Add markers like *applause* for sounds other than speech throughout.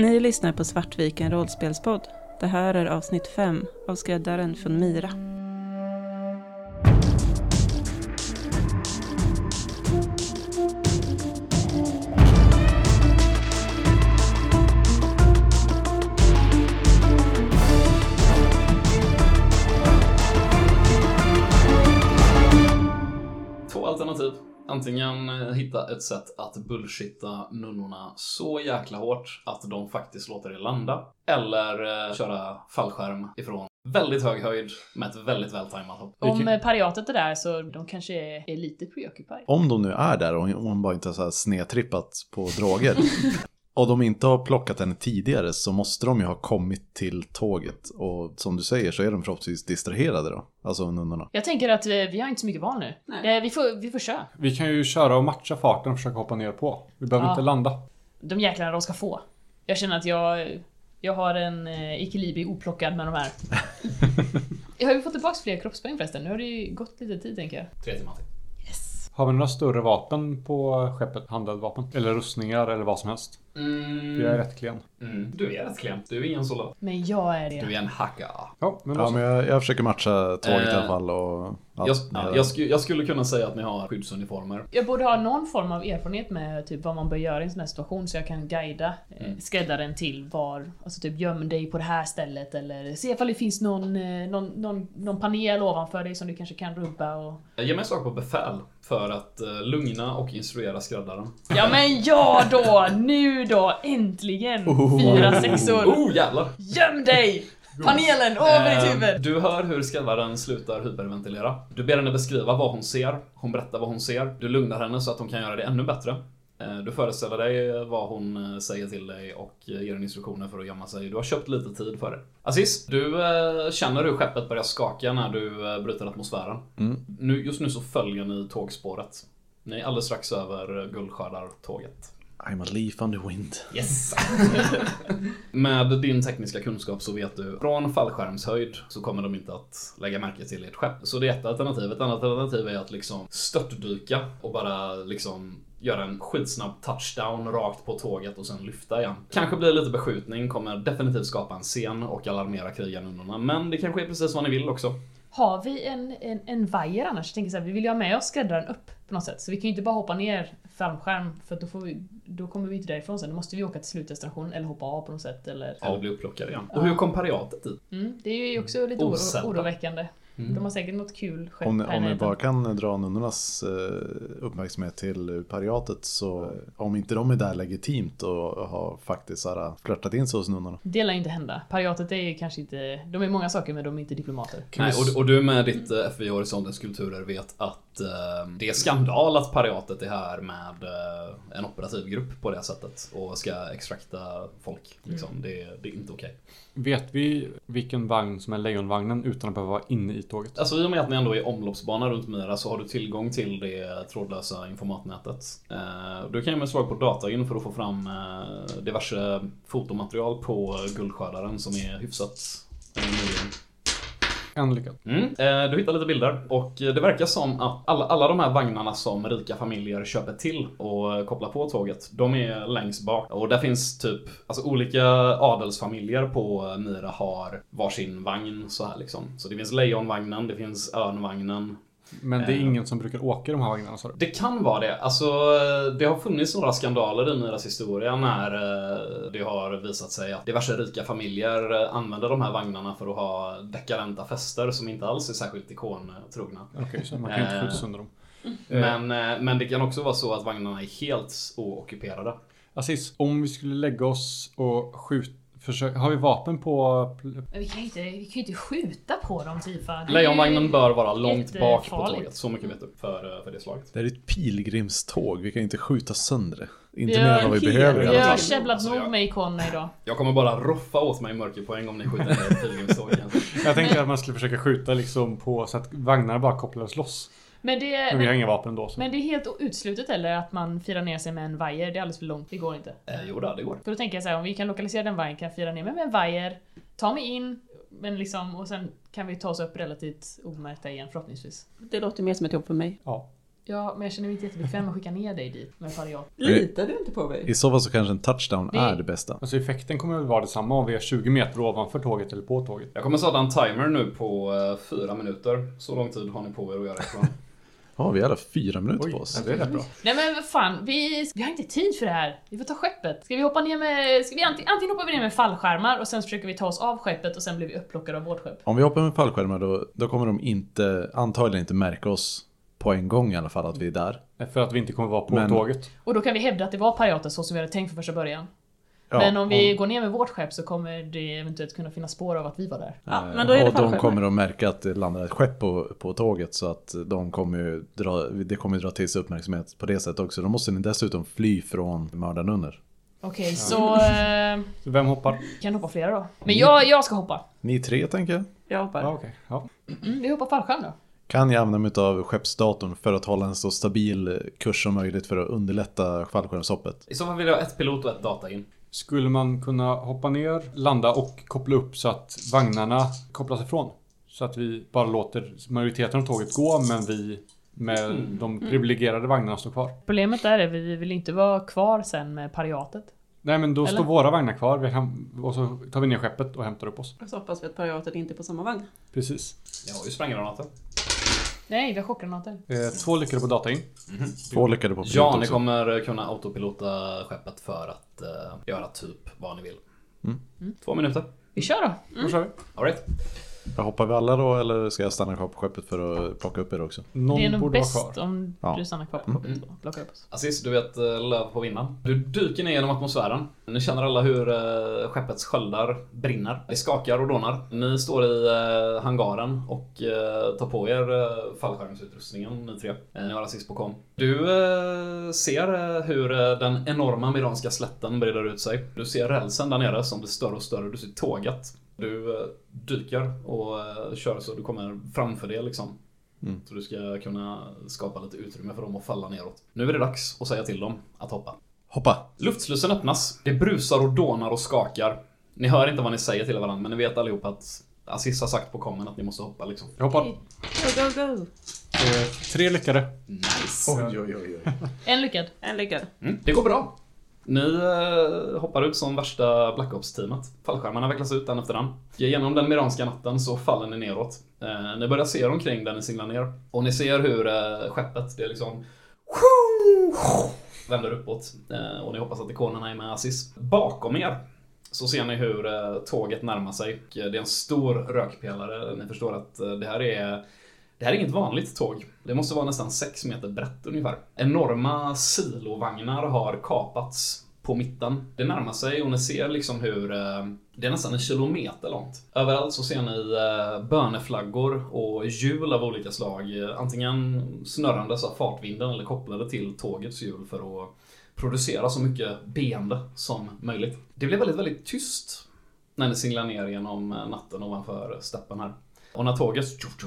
Ni lyssnar på Svartviken rollspelspodd. Det här är avsnitt 5 av Skräddaren från Mira. Två alternativ. Antingen hitta ett sätt att bullshitta nunnorna så jäkla hårt att de faktiskt låter er landa. Eller eh, köra fallskärm ifrån väldigt hög höjd med ett väldigt vältajmat hopp. Om eh, pariatet är där så de kanske är, lite preoccupied. Om de nu är där och om hon bara inte har så här snedtrippat på droger. *laughs* och de inte har plockat henne tidigare så måste de ju ha kommit till tåget. Och som du säger så är de förhoppningsvis distraherade då. Alltså nunnorna. Jag tänker att eh, vi har inte så mycket val nu. Eh, Vi får, vi får köra. Vi kan ju köra och matcha farten och försöka hoppa ner på. Vi behöver Ja. inte landa. De jäklarna de ska få. Jag känner att jag, jag har en eh, Ikilibi oplockad med de här. jag *laughs* har ju fått tillbaka fler kroppspoäng förresten. Nu har det ju gått lite tid tänker jag. Tre timmar till. Yes. Har vi några större vapen på skeppet? Handeldvapen? Eller rustningar eller vad som helst? Mm. Jag är rätt klen. Mm. Du är rätt klen. Du är ingen soldat. Men jag är det. Du är en hacka. Ja, men då Ja men jag, jag försöker matcha tåget i Eh, alla fall och allt. Jag, ja, jag, sku, jag skulle kunna säga att ni har skyddsuniformer. Jag borde ha någon form av erfarenhet med typ vad man bör göra i en sån här situation så jag kan guida eh, Mm. skräddaren till var, alltså typ göm dig på det här stället eller se ifall det finns någon, eh, någon, någon, någon panel ovanför dig som du kanske kan rubba och... Ge mig en sak på befäl för att eh, lugna och instruera skräddaren. Ja men ja då! Nu då! Äntligen! Fyra sexor! Oh jävlar! Göm dig! Panelen över ditt Eh, huvud! Du hör hur skräddaren slutar hyperventilera. Du ber henne beskriva vad hon ser. Hon berättar vad hon ser. Du lugnar henne så att hon kan göra det ännu bättre. Eh, Du föreställer dig vad hon eh, säger till dig och eh, ger henne instruktioner för att gömma sig. Du har köpt lite tid för det. Aziz, du eh, känner hur skeppet börjar skaka när du eh, bryter atmosfären. Mm. Nu, just nu så följer ni tågspåret. Ni är alldeles strax över Guldskördartåget. I'm a leaf on the wind. Yes! *laughs* Med din tekniska kunskap så vet du från fallskärmshöjd så kommer de inte att lägga märke till ert skepp. Så det är ett alternativ. Ett annat alternativ är att liksom störtdyka och bara liksom göra en skitsnabb touchdown rakt på tåget och sen lyfta igen. Kanske blir lite beskjutning, kommer definitivt skapa en scen och alarmera krigarnunnorna. Men det kanske är precis vad ni vill också. Har vi en, en, en vajer annars? Jag tänker så här, vi vill ju ha med oss skräddaren upp på något sätt. Så vi kan ju inte bara hoppa ner fallskärm för då, får vi, då kommer vi inte därifrån sen. Då måste vi åka till slutdestinationen eller hoppa av på något sätt eller... Eller bli upplockade igen. Och hur kom pariatet dit? Mm, det är ju också lite oro, Osedda. Oroväckande. De har säkert något kul skepp Om, ni- här om ni bara kan dra nunnornas eh, uppmärksamhet till pariatet så om inte de är där legitimt och har faktiskt här, flörtat in sig hos nunnorna. Det lär inte hända. Pariatet är ju kanske inte... De är många saker men de är inte diplomater. Nej, och, och du med ditt eh, FVI Horisontens kulturer vet att eh, det är skandal att pariatet är här med eh, en operativ grupp på det sättet och ska extrakta folk. Liksom. Det, det är inte okej. Vet vi vilken vagn som är lejonvagnen utan att behöva vara inne i tåget? Alltså i och med att ni ändå är omloppsbana runt Mira så har du tillgång till det trådlösa informatnätet. Eh, du kan ju med slag på datain för att få fram eh, diverse fotomaterial på guldskördaren som är hyfsat eh, nyligen. En lyckad. Mm. Eh, du hittar lite bilder och det verkar som att alla, alla de här vagnarna som rika familjer köper till och kopplar på tåget, de är längst bak. Och där finns typ, alltså olika adelsfamiljer på eh, Mira har varsin vagn så här liksom. Så det finns lejonvagnen, det finns örnvagnen. Men det är Eh. ingen som brukar åka i de här vagnarna sa du? Det kan vara det. Alltså, det har funnits några skandaler i Miras historia när eh, det har visat sig att diverse rika familjer eh, använder de här vagnarna för att ha dekadenta fester som inte alls är särskilt ikontrogna. Okej, så man kan inte skjuta sönder dem. Men, eh, men det kan också vara så att vagnarna är helt oockuperade. Aziz, om vi skulle lägga oss och skjuta... Försök, har vi vapen på... Men vi kan ju inte, vi kan ju inte skjuta på dem Tifa. Ju- Lejonvagnen bör vara långt bak på tåget. Så mycket vet du för, eh, för det slaget. Det är ett pilgrimståg, vi kan inte skjuta sönder det. Inte Vi mer har än vad vi behöver i Vi har käbblat Alltså, nog med ikonerna idag. Jag kommer bara roffa åt mig mörkerpoäng om ni skjuter ner ett pilgrimståg igen. Jag tänkte att man skulle försöka skjuta liksom på så att vagnarna bara kopplades loss. Men det, Men vi har men, inga vapen då. Så. men det är helt uteslutet eller att man firar ner sig med en vajer. Det är alldeles för långt. Det går inte. Eh, jo då, det går. För då tänker jag så här, om vi kan lokalisera den vajern kan jag fira ner mig med en vajer. Ta mig in. Men liksom, och sen kan vi ta oss upp relativt omärkta igen förhoppningsvis. Det låter mer som ett jobb för mig. Ja. Ja, men jag känner mig inte jättebekväm med att skicka ner dig dit med pariat. Litar du inte på mig? I så fall så kanske en touchdown Det- är det bästa. Alltså effekten kommer väl vara detsamma om vi är 20 meter ovanför tåget eller på tåget. Jag kommer sätta en timer nu på eh, fyra minuter. Så lång tid har ni på er att göra ifrån. *laughs* Ja, vi har alla fyra minuter Oj, på oss. det är rätt bra. Nej men vad fan, vi, vi har inte tid för det här. Vi får ta skeppet. Ska vi hoppa ner med... Ska vi antingen, antingen hoppar vi ner med fallskärmar och sen försöker vi ta oss av skeppet och sen blir vi upplockade av vårt skepp. Om vi hoppar med fallskärmar då, då kommer de inte, antagligen inte märka oss på en gång i alla fall att vi är där. För att vi inte kommer vara på Men- tåget. Och då kan vi hävda att det var pirater så som vi hade tänkt från första början. Ja, men om vi går ner med vårt skepp så kommer det eventuellt kunna finnas spår av att vi var där. Ja, Eh, men då är det och de kommer att märka att det landar ett skepp på, på tåget så att de kommer dra, det kommer dra till sig uppmärksamhet på det sättet också. Då måste ni dessutom fly från mördarnunnor. Okej, så... Eh, *laughs* Så vem hoppar? kan hoppa flera då. Men jag, jag ska hoppa. Ni tre tänker jag. Jag hoppar. Ja, okej. Ja. Mm, vi hoppar fallskärm då. Kan jag använda mig av skeppsdatorn för att hålla en så stabil kurs som möjligt för att underlätta fallskärmshoppet. I så fall vill jag ha ett pilot och ett data in. Skulle man kunna hoppa ner, landa och koppla upp så att vagnarna kopplas ifrån? Så att vi bara låter majoriteten av tåget gå men vi med de privilegierade vagnarna står kvar. Problemet där är att vi vill inte vara kvar sen med pariatet. Nej men då Eller? står våra vagnar kvar vi kan, och så tar vi ner skeppet och hämtar upp oss. Och så hoppas vi att pariatet inte är på samma vagn. Precis. Jag har ju spränggranater. Nej, vi har chockgranater. Eh, två lyckade på data in. Två lyckade på pilot Ja, ni också. kommer kunna autopilota skeppet för att eh, göra typ vad ni vill. Mm. Två minuter. Vi kör då. Då kör vi. Alright. Jag hoppar vi alla då eller ska jag stanna kvar på skeppet för att plocka upp er också? Någon det är nog borde vara bäst kvar. om Ja. du stannar kvar på skeppet och plockar upp oss. Aziz, du vet eh, löv på vinden. Du dyker ner genom atmosfären. Ni känner alla hur eh, skeppets sköldar brinner. Det skakar och dånar. Ni står i eh, hangaren och tar på er fallskärmsutrustningen, ni tre. Ni har Aziz på kom. Du ser hur den enorma Miranska slätten breder ut sig. Du ser rälsen där nere som blir större och större. Du ser tåget. Du eh, dyker och eh, kör så du kommer framför det liksom. Mm. Så du ska kunna skapa lite utrymme för dem att falla neråt. Nu är det dags att säga till dem att hoppa. Hoppa! Luftslussen öppnas. Det brusar och dånar och skakar. Ni hör inte vad ni säger till varandra, men ni vet allihop att Aziz har sagt på kommen att ni måste hoppa liksom. Jag hoppar. Go, go, go! Eh, tre lyckade. Nice! Oj, oj, oj, oj. En lyckad. En lyckad. Mm, det går bra. Ni eh, hoppar ut som värsta Black Ops-teamet. Fallskärmarna vecklas ut en efter en. Genom den miranska natten så faller ni neråt. Eh, ni börjar se er omkring där ni singlar ner. Och ni ser hur eh, skeppet, det är liksom vänder uppåt. Eh, och ni hoppas att ikonerna är med Aziz. Bakom er så ser ni hur eh, tåget närmar sig. Eh, det är en stor rökpelare. Ni förstår att eh, det här är det här är inget vanligt tåg. Det måste vara nästan 6 meter brett ungefär. Enorma silovagnar har kapats på mitten. Det närmar sig och ni ser liksom hur eh, det är nästan en kilometer långt. Överallt så ser ni eh, böneflaggor och hjul av olika slag. Antingen snurrandes av fartvinden eller kopplade till tågets hjul för att producera så mycket beende som möjligt. Det blev väldigt, väldigt tyst när ni singlar ner genom eh, natten ovanför steppen här. Och när tåget tjoff,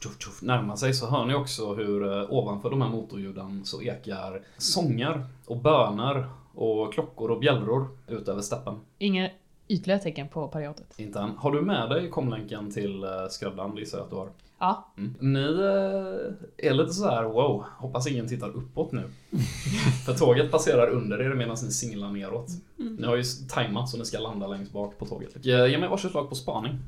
tjoff, tjoff, närmar sig så hör ni också hur eh, ovanför de här motorljuden så ekar sånger och böner och klockor och bjällror ut över steppen. Inga ytliga tecken på pariatet. Inte än. Har du med dig komlänken till eh, skräddaren? gissar jag att du har. Ja. Mm. Ni eh, är lite så här: wow, hoppas ingen tittar uppåt nu. *laughs* För tåget passerar under er medan ni singlar neråt. Ni har ju tajmat så ni ska landa längst bak på tåget. Eh, Ge mig varsitt slag på spaning.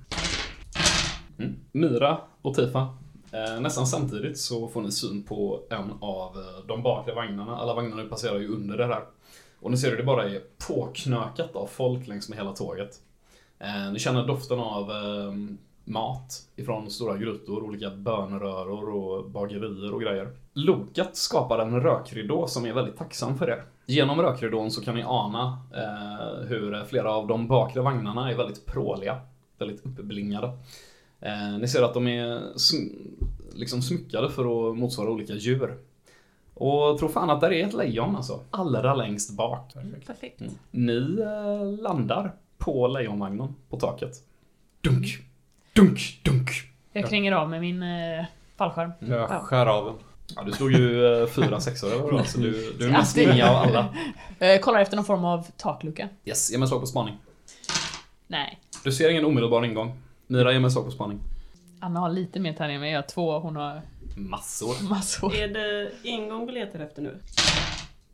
Myra och Tifa. Eh, nästan samtidigt så får ni syn på en av eh, de bakre vagnarna. Alla vagnarna passerar ju under det här. Och ni ser hur det bara är påknökat av folk längs med hela tåget. Eh, ni känner doften av mat ifrån stora grytor, olika bönröror och bagerier och grejer. Loket skapar en rökridå som är väldigt tacksam för er. Genom rökridån så kan ni ana hur flera av de bakre vagnarna är väldigt pråliga, väldigt uppblingade. Eh, ni ser att de är sm- liksom smyckade för att motsvara olika djur. Och tro fan att där är ett lejon alltså, allra längst bak. Perfekt. Mm. Ni eh, landar på lejonvagnen på taket. Dunk, dunk, dunk. Jag kränger av med min eh, fallskärm. Jag Ja. skär av den. Ja, du slog ju fyra sexor eller vad det var, så du, du är mest ninja av alla. *laughs* Eh, kollar efter någon form av taklucka. Yes, ge mig slag på spaning. Nej. Du ser ingen omedelbar ingång. Mira, ge mig ett slag på spaning. Anna har lite mer tärning än mig. Jag har två, hon har Massor. Massor. Är det ingång vi letar efter nu?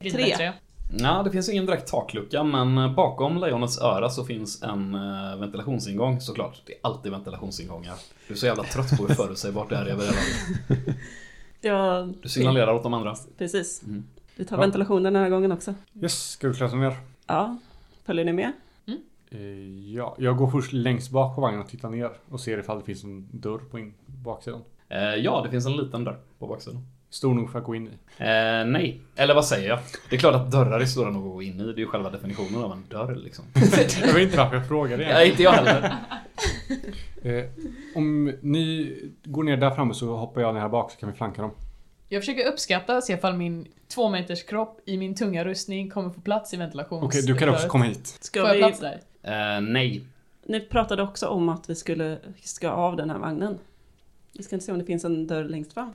Tre. bättre. Ja, det finns ingen direkt taklucka, men bakom lejonets öra så finns en eh, ventilationsingång såklart. Det är alltid ventilationsingångar. Du är så jävla trött på hur förutsägbart det är hela världen. Ja, Du signalerar åt de andra. precis. Mm. Vi tar Ja. ventilationen den här gången också. Yes, ska vi klättra ner? Ja, följer ni med? Eh, ja, jag går först längst bak på vagnen och tittar ner och ser ifall det finns en dörr på in- baksidan. Eh, ja, det finns en liten dörr på baksidan. Stor nog för att gå in i. Eh, nej. Eller vad säger jag? Det är klart att dörrar är stora nog att gå in i. Det är ju själva definitionen av en dörr liksom. *laughs* Jag vet inte varför jag frågar det. Nej, inte jag heller. *laughs* Eh, om ni går ner där framme så hoppar jag ner här bak så kan vi flanka dem. Jag försöker uppskatta och se ifall min två meters kropp i min tunga rustning kommer få plats i ventilations... Okej, du kan också komma hit. Ska Får jag vi... plats där? Eh, nej. Ni pratade också om att vi skulle ska av den här vagnen. Vi ska inte se om det finns en dörr längst fram.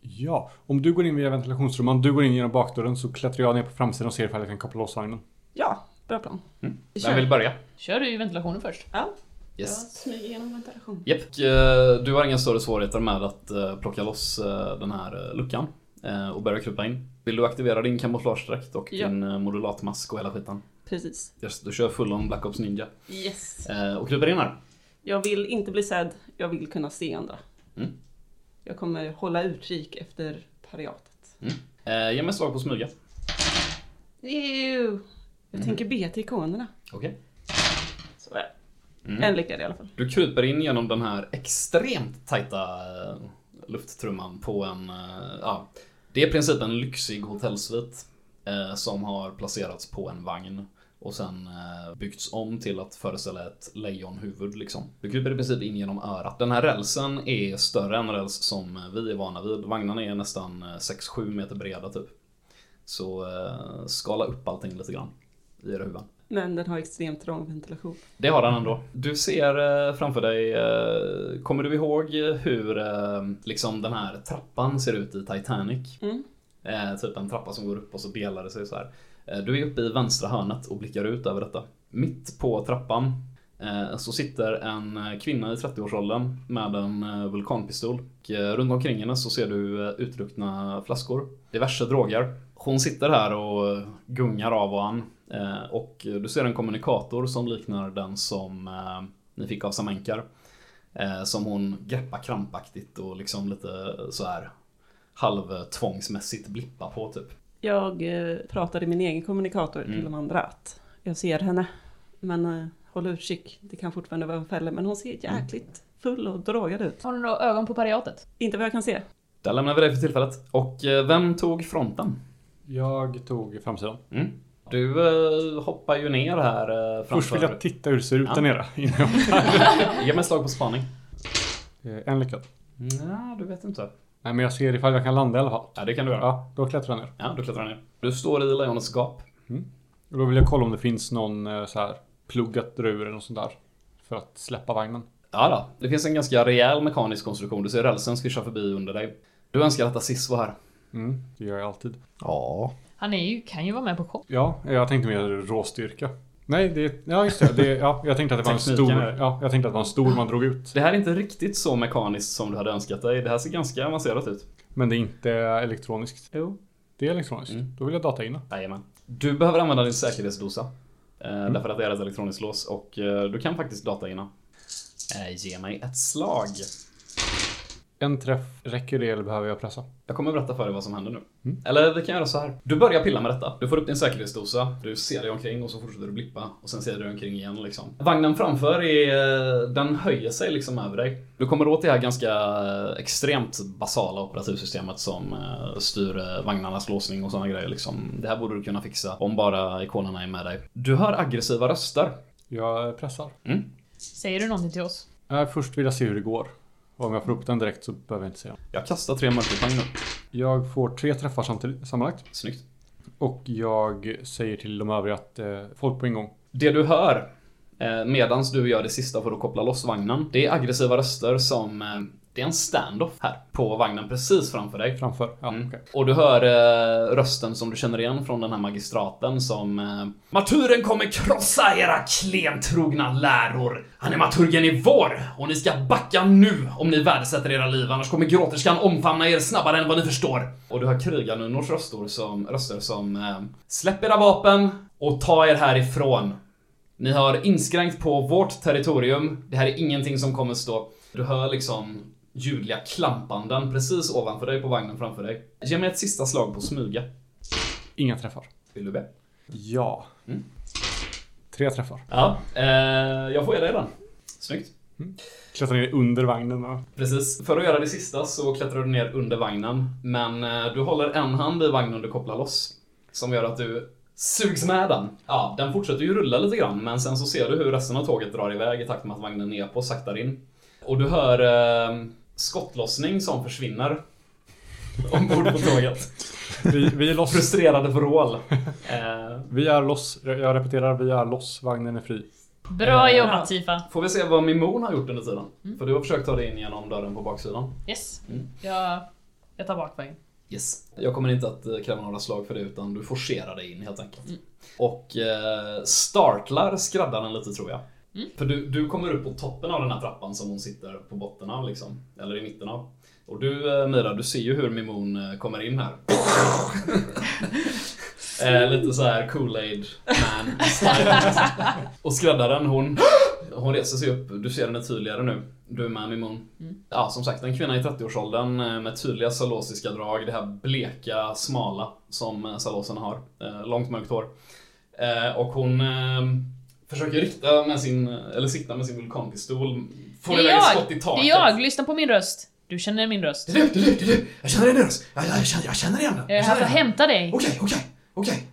Ja, om du går in via ventilationsrumman, du går in genom bakdörren så klättrar jag ner på framsidan och ser ifall jag kan koppla loss vagnen. Ja, bra plan. Mm. Vem vill börja? Kör du i ventilationen först? Ja, jag Yes. smyger igenom ventilation. Japp. Eh, Du har inga större svårigheter med att eh, plocka loss den här luckan och börja krypa in. Vill du aktivera din kamouflagedräkt och Ja. din modulatmask och hela skiten? Precis. Yes, du kör full on Black Ops Ninja Yes. eh, och här. Jag vill inte bli sedd, jag vill kunna se andra. Mm. Jag kommer hålla utkik efter pariatet. Eh, Ge mig slag på smyga. Ew. Jag Mm. tänker be till ikonerna. Okej. Så är. Mm. En lyckad i alla fall. Du kryper in genom den här extremt tajta eh, lufttrumman på en, eh, ja, det är i princip en lyxig hotellsvit eh, som har placerats på en vagn och sen eh, byggts om till att föreställa ett lejonhuvud liksom. Du kryper i princip in genom örat. Den här rälsen är större än räls som vi är vana vid. Vagnarna är nästan eh, 6-7 meter breda typ. Så eh, skala upp allting lite grann i era huvuden. Men den har extremt trång ventilation. Det har den ändå. Du ser eh, framför dig, eh, kommer du ihåg hur eh, liksom den här trappan ser ut i Titanic? Mm. Eh, typ en trappa som går upp och så delar det sig så här. Eh, du är uppe i vänstra hörnet och blickar ut över detta. Mitt på trappan eh, så sitter en eh, kvinna i 30-årsåldern med en vulkanpistol. Och, runt omkring henne så ser du utruckna utdruckna flaskor, diverse droger. Hon sitter här och gungar av och an. Och du ser en kommunikator som liknar den som ni fick av Samenkar. Som hon greppar krampaktigt och liksom lite så här halvtvångsmässigt blippar på typ. Jag eh, pratade i min egen kommunikator Mm. till de andra att jag ser henne. Men eh, håll utkik, det kan fortfarande vara en fälla. Men hon ser jäkligt full och drogad ut. Har du några ögon på pariatet? Inte vad jag kan se. Där lämnar vi dig för tillfället. Och eh, vem tog fronten? Jag tog framsidan. Mm. Du eh, hoppar ju ner här eh, framför. Först vill jag titta hur det ser ut Ja. där nere *laughs* Ge mig ett slag på spaning. Eh, En lyckad. Ja, du vet inte. Nej, men jag ser ifall jag kan landa i alla fall. Ja, det kan du göra. Ja, då klättrar jag ner. Ja, du klättrar ner. Du står i lejonets gap. Och då vill jag kolla om det finns någon eh, så här pluggat ur eller något sånt där. För att släppa vagnen. Ja då, det finns en ganska rejäl mekanisk konstruktion. Du ser rälsen svischa förbi under dig. Du önskar att Assis var här. Mm, det gör jag alltid. Ja, Han är ju, kan ju vara med på show. Ja, jag tänkte mer råstyrka. Nej, det, ja just det. det ja, jag tänkte att det var en stor, ja, jag tänkte att det var en stor man drog ut. Det här är inte riktigt så mekaniskt som du hade önskat dig. Det här ser ganska avancerat ut. Men det är inte elektroniskt. Jo. Det är elektroniskt. Mm. Då vill jag data in. Jajamän. Du behöver använda din säkerhetsdosa. Eh, Därför att det är ett elektroniskt lås och eh, du kan faktiskt data in. Eh, ge mig ett slag. En träff, räcker det eller behöver jag pressa? Jag kommer berätta för dig vad som händer nu. Mm. Eller vi kan göra så här. Du börjar pilla med detta. Du får upp din säkerhetsdosa, du ser dig omkring och så fortsätter du blippa. Och sen ser du dig omkring igen liksom. Vagnen framför är, den höjer sig liksom över dig. Du kommer åt det här ganska eh, extremt basala operativsystemet som eh, styr eh, vagnarnas låsning och sådana grejer liksom. Det här borde du kunna fixa om bara ikonerna är med dig. Du hör aggressiva röster. Jag pressar. Mm. Säger du någonting till oss? Äh, först vill jag se hur det går. Och om jag får upp den direkt så behöver jag inte säga. Jag kastar tre mörkerpang nu. Jag får tre träffar samtidigt, sammanlagt. Snyggt. Och jag säger till de övriga att eh, folk på ingång. Det du hör eh, medans du gör det sista för att koppla loss vagnen, det är aggressiva röster som eh, Det är en standoff här på vagnen precis framför dig. Framför? Ja, Mm. okej. Och du hör eh, rösten som du känner igen från den här magistraten som eh, Marturen kommer krossa era klentrogna läror. Han är maturgen i vår och ni ska backa nu om ni värdesätter era liv annars kommer gråterskan omfamna er snabbare än vad ni förstår. Och du hör krigarnunnors röster som, röster som eh, Släpp era vapen och ta er härifrån. Ni har inskränkt på vårt territorium. Det här är ingenting som kommer stå. Du hör liksom ljudliga klampanden precis ovanför dig på vagnen framför dig. Ge mig ett sista slag på smyga. Inga träffar. Vill du be? Ja. Mm. Tre träffar. Ja, eh, jag får ge dig den. Snyggt. Klättrar ner under vagnen och... Precis. För att göra det sista så klättrar du ner under vagnen. Men eh, du håller en hand i vagnen du kopplar loss. Som gör att du sugs med den. Ja, den fortsätter ju rulla lite grann, men sen så ser du hur resten av tåget drar iväg i takt med att vagnen är på saktar in. Och du hör eh, skottlossning som försvinner. Ombord på tåget. Vi, vi är loss. Frustrerade vrål. Eh, Vi är loss. Jag repeterar, vi är loss. Vagnen är fri. Bra Eh, jobbat Tifa. får vi se vad Mimon har gjort under tiden. För du har försökt ta dig in genom dörren på baksidan. Yes. Mm. Jag, jag tar bakvägen. Yes. Jag kommer inte att eh, kräva några slag för det utan du forcerar dig in helt enkelt. Mm. Och eh, startlar skräddaren lite tror jag. Mm. För du, du kommer upp på toppen av den här trappan som hon sitter på botten av liksom. Eller i mitten av. Och du eh, Mira, du ser ju hur Mimon eh, kommer in här. *laughs* eh, lite så här Kool-Aid man style. Och skräddaren hon, hon reser sig upp. Du ser henne tydligare nu. Du är med Mimon. Mm. Ja, som sagt, en kvinna i 30-årsåldern eh, med tydliga salosiska drag. Det här bleka, smala som salosen har. Eh, Långt mörkt hår. Eh, Och hon försöker rikta med sin, eller sikta med sin vulkanpistol. Får Det iväg jag! skott i Det taket. är jag! Lyssna på min röst. Du känner min röst. Det är du, det är du, det är du! Jag känner din röst! Jag, jag, jag, känner, jag känner igen den! Jag är här för att hämta dig. Okej, okej, okej.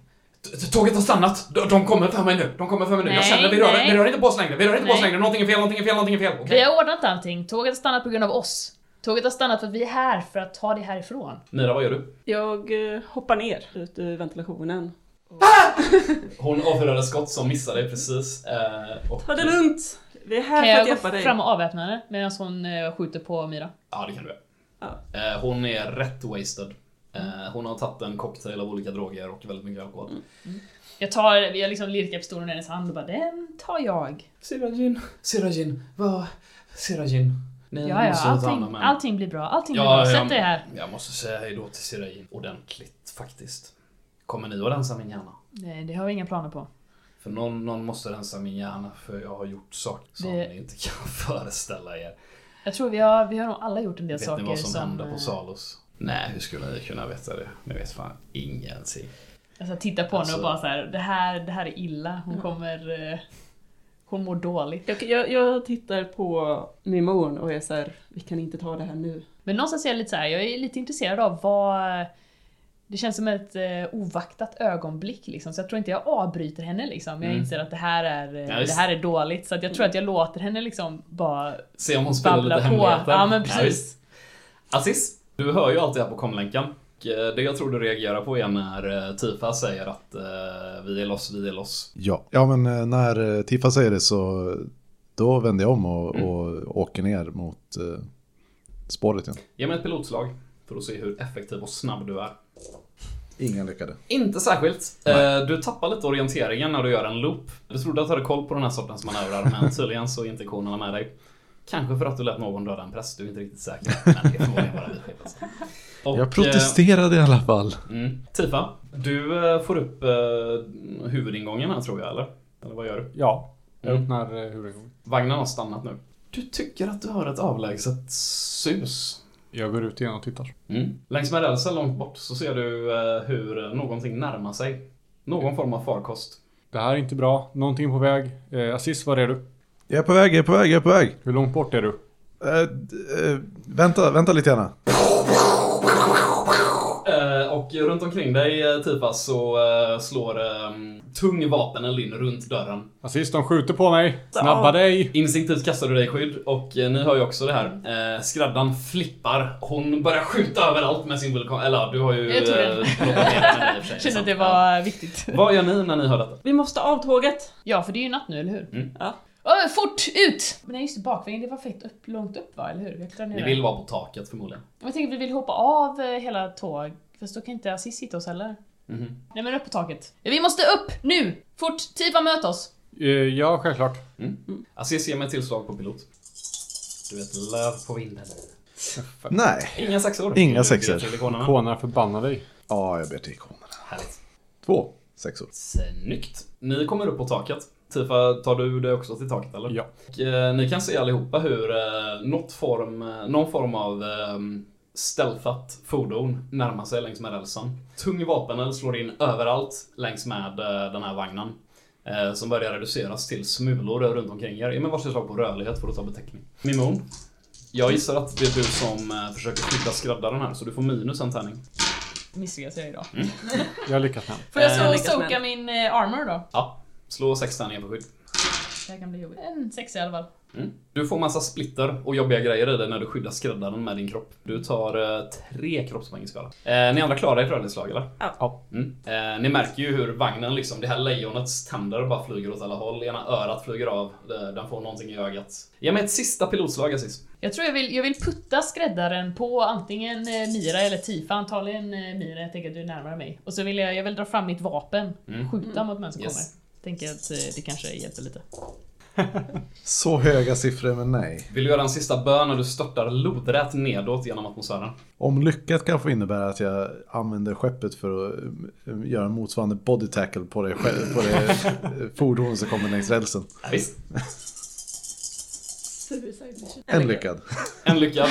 Tåget har stannat. De, de kommer för mig nu. De kommer för mig nu. jag Nej, känner, vi rör, nej. vi rör inte på oss längre. Vi rör inte på oss Nej. längre. Någonting är fel, någonting är fel, någonting är fel. Okej. Vi har ordnat allting. Tåget har stannat på grund av oss. Tåget har stannat för att vi är här för att ta dig härifrån. Mira, vad gör du? Jag eh, hoppar ner ut ur ventilationen. Hon avfyrade skott som missade precis. Eh, och, Ta det lugnt! Vi är här Kan för att jag hjälpa gå dig. fram och avväpna henne medan hon eh, skjuter på Mira? Ja, det kan du göra. Ja. Eh, hon är rätt wasted. Hon har tagit en cocktail av olika droger och väldigt mycket alkohol. Jag tar, jag liksom lirkar pistolen i hennes hand och bara den tar jag. Sirajin, Sirajin, vad... Sirajin. Ni Ja, ja, allting, allting blir bra. Allting blir Ja, bra. Sätt jag- dig här. Jag måste säga hej då till Sirajin ordentligt faktiskt. Kommer ni att rensa min hjärna? Nej, det har vi inga planer på. För någon, någon måste rensa min hjärna för jag har gjort saker som Det- ni inte kan *laughs* föreställa er. Jag tror vi har, vi har nog alla gjort en del Vet saker ni vad som, som... hände på eh, Salos? Nej, hur skulle ni kunna veta det? Ni vet fan ingenting. Alltså titta på henne Alltså- och bara så här, det här, det här är illa. Hon kommer... eh, Hon mår dåligt. Jag, jag, jag tittar på Mimon och är så här, vi kan inte ta det här nu. Men någonstans är jag lite så här, jag är lite intresserad av vad... Det känns som ett eh, ovaktat ögonblick liksom, så jag tror inte jag avbryter henne liksom. Jag Mm. inser att det här är, eh, Ja, det här är dåligt, så att jag tror att jag låter henne liksom bara Se om hon spelar lite på. hemligheter. Ja men precis. Aziz, du hör ju allt det här på komlänken. Eh, Det jag tror du reagerar på är när eh, Tifa säger att eh, vi är loss, vi är loss. Ja, ja men när Tifa säger det så då vänder jag om och, Mm. och åker ner mot eh, spåret igen. Ge mig ett pilotslag för att se hur effektiv och snabb du är. Ingen lyckade. Inte särskilt. Nej. Eh, Du tappar lite orienteringen när du gör en loop. Du trodde att du hade koll på den här sortens manövrar, men *laughs* tydligen så är inte ikonerna med dig. Kanske för att du lät någon döda en präst, du är inte riktigt säker. *laughs* Men det är förmodligen bara. Och, Jag protesterade i alla fall. eh, Mm. Tifa, du eh, får upp eh, huvudingången här tror jag, eller? Eller vad gör du? Ja, jag Mm. öppnar eh, huvudingången. Vagnen har stannat nu. Du tycker att du hör ett avlägset sus. Jag går ut igen och tittar. Mm. Längs med rälsen långt bort så ser du eh, hur någonting närmar sig. Någon form av farkost. Det här är inte bra. Någonting på väg. Eh, Aziz, var är du? Jag är på väg, jag är på väg, jag är på väg. Hur långt bort är du? Eh, d- eh, vänta, vänta lite gärna. Och runt omkring dig, eh, Tifa, så eh, slår eh, tung vapeneld in runt dörren. Aziz, de skjuter på mig! Snabba dig! Instinktivt kastar du dig skydd och eh, ni hör ju också det här. Eh, skraddan flippar. Hon börjar skjuta överallt med sin vulkan. Eller du har ju... Jag tog den. sig. *laughs* Kände att det var viktigt. Vad gör ni när ni hör detta? Vi måste av tåget! Ja, för det är ju natt nu, eller hur? Mm. Ja. Åh, fort, ut! Men nej just det, bakvägen, det var fett upp, långt upp va, eller hur? Vi det. vill vara på taket förmodligen. Jag tänkte att vi vill hoppa av hela tåg, fast då kan inte Aziz sitta oss heller. Mhm. Nej men upp på taket. Vi måste upp, nu! Fort, Tifa möt oss! Eh, Ja, självklart. Aziz ger mig tillslag på pilot. Du vet, löv på vinden. Nej. Inga sexor. Inga sexor. ikonerna. Kona förbanna dig. Ja, jag ber till ikonerna. Härligt. Två sexor. Snyggt. Ni kommer upp på taket. Tifa, tar du det också till taket eller? Ja. Och, eh, ni kan se allihopa hur eh, något form, eh, någon form av eh, stealthat fordon närmar sig längs med rälsen. Tung vapeneld slår in överallt längs med eh, den här vagnen. Eh, som börjar reduceras till smulor runt omkring er. Ge mig varsitt slag på rörlighet för att ta beteckning. Mimon. Jag gissar att det är du som eh, försöker skydda skräddaren här, så du får minus en tärning. Misslyckas jag idag. *laughs* Jag lyckas med. Får jag så lyckas soka min armor då? Ja, slå sex tärningar på skydd. Det här kan bli jobbigt. En sexa i alla fall. Mm. Du får massa splitter och jobbiga grejer i dig när du skyddar skräddaren med din kropp. Du tar eh, tre kroppspoäng i skada. Eh, ni andra klarar ert rörlighetslag eller? Ja. Mm. Eh, ni märker ju hur vagnen, liksom, det här lejonets tänder bara flyger åt alla håll. Ena örat flyger av, den får någonting i ögat. Ge mig ett sista pilotslag Aziz. Jag tror jag vill, jag vill putta skräddaren på antingen eh, Mira eller Tifa, antagligen eh, Mira, jag tänker att du är närmare mig. Och så vill jag, jag vill dra fram mitt vapen, Mm. skjuta mot män som Yes. kommer. Tänker att eh, det kanske hjälper lite. Så höga siffror, men nej. Vill du göra en sista bön när du störtar lodrätt nedåt genom atmosfären? Om lyckat kan få innebära att jag använder skeppet för att eh, göra en motsvarande body tackle på det, på det eh, *laughs* fordon som kommer längs rälsen. Ja, visst. En lyckad. En lyckad.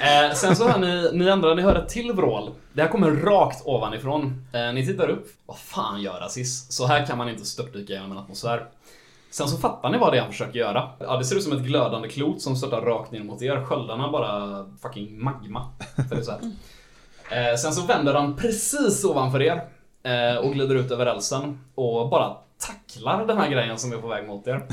Eh, sen så hör ni, ni andra, ni hör ett till vrål. Det här kommer rakt ovanifrån. Eh, ni tittar upp. Vad fan gör Aziz? Så här kan man inte störtdyka genom en atmosfär. Sen så fattar ni vad det är han försöker göra. Ja, det ser ut som ett glödande klot som störtar rakt ner mot er. Sköldarna bara fucking magma. För det så här. Eh, sen så vänder han precis ovanför er eh, och glider ut över rälsen och bara tacklar den här grejen som är på väg mot er.